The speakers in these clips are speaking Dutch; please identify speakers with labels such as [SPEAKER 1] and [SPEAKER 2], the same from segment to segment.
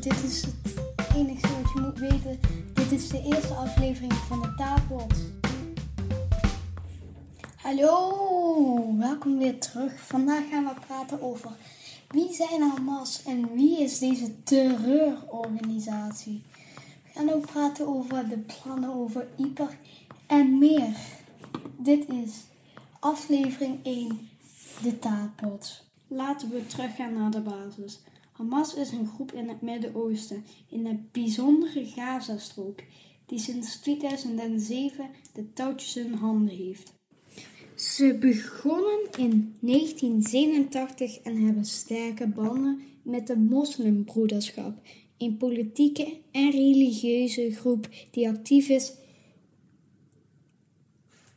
[SPEAKER 1] dit is het enige wat je moet weten. Dit is de eerste aflevering van de Taapot. Hallo, welkom weer terug. Vandaag gaan we praten over wie zijn Hamas en wie is deze terreurorganisatie. We gaan ook praten over de plannen over IPER en meer. Dit is aflevering 1, de Taapot. Laten we teruggaan naar de basis. Hamas is een groep in het Midden-Oosten, in het bijzondere Gazastrook, die sinds 2007 de touwtjes in handen heeft. Ze begonnen in 1987 en hebben sterke banden met de moslimbroederschap, een politieke en religieuze groep die actief is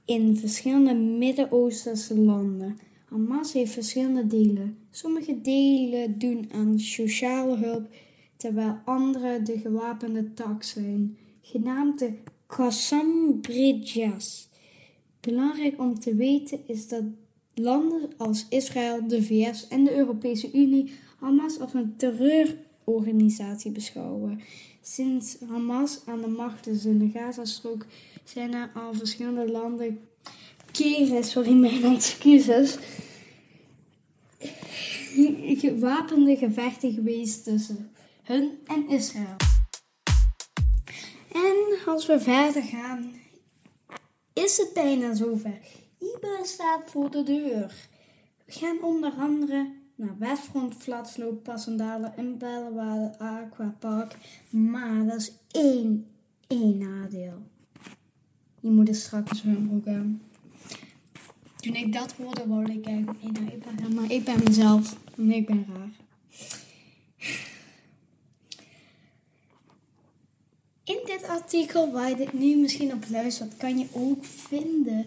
[SPEAKER 1] in verschillende Midden-Oosterse landen. Hamas heeft verschillende delen. Sommige delen doen aan sociale hulp, terwijl andere de gewapende tak zijn, genaamd de Qassam Bridjas. Belangrijk om te weten is dat landen als Israël, de VS en de Europese Unie Hamas als een terreurorganisatie beschouwen. Sinds Hamas aan de macht is in de Gazastrook zijn er al verschillende landen keren, sorry mijn excuses, gewapende gevechten geweest tussen hun en Israël. En als we verder gaan, is het bijna zover. IBA staat voor de deur. We gaan onder andere naar Westfront, Flatsloop, Passendalen en Bellewaarde Aquapark. Maar dat is één, één nadeel. Je moet er straks een zwembroek aan. Toen ik dat hoorde, wou ik eigenlijk niet naar IPA gaan. Maar ik ben mezelf en ik ben raar. In dit artikel waar je dit nu misschien op luistert, kan je ook vinden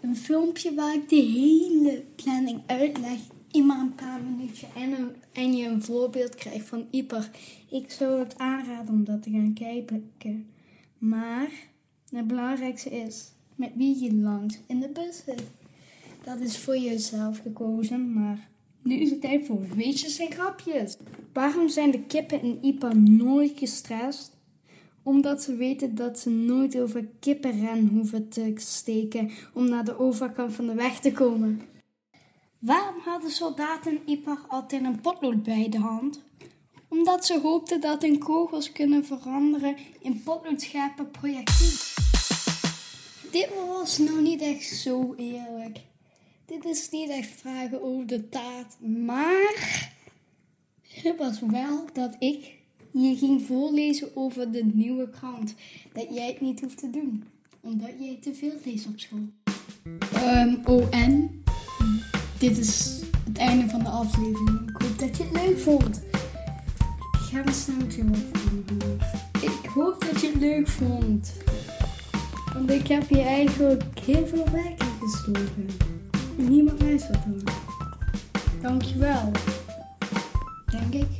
[SPEAKER 1] een filmpje waar ik de hele planning uitleg in maar een paar minuutjes en, een, en je een voorbeeld krijgt van Iper. Ik zou het aanraden om dat te gaan kijken. Maar het belangrijkste is met wie je langs in de bus zit. Dat is voor jezelf gekozen, maar nu is het tijd voor weetjes en grapjes. Waarom zijn de kippen in IPA nooit gestrest? Omdat ze weten dat ze nooit over kippenren hoeven te steken om naar de overkant van de weg te komen. Waarom hadden soldaten in IPAR altijd een potlood bij de hand? Omdat ze hoopten dat hun kogels kunnen veranderen in potloodscherpe projectielen. Dit was nou niet echt zo eerlijk. Dit is niet echt vragen over de taart, maar het was wel dat ik je ging voorlezen over de nieuwe krant. Dat jij het niet hoeft te doen, omdat jij te veel leest op school. Um, oh en? Dit is het einde van de aflevering. Ik hoop dat je het leuk vond. Ik ga mijn stemmetje opvangen. Ik hoop dat je het leuk vond. Want ik heb je eigenlijk heel veel werk in. Niemand luistert dan. Dankjewel. Denk ik.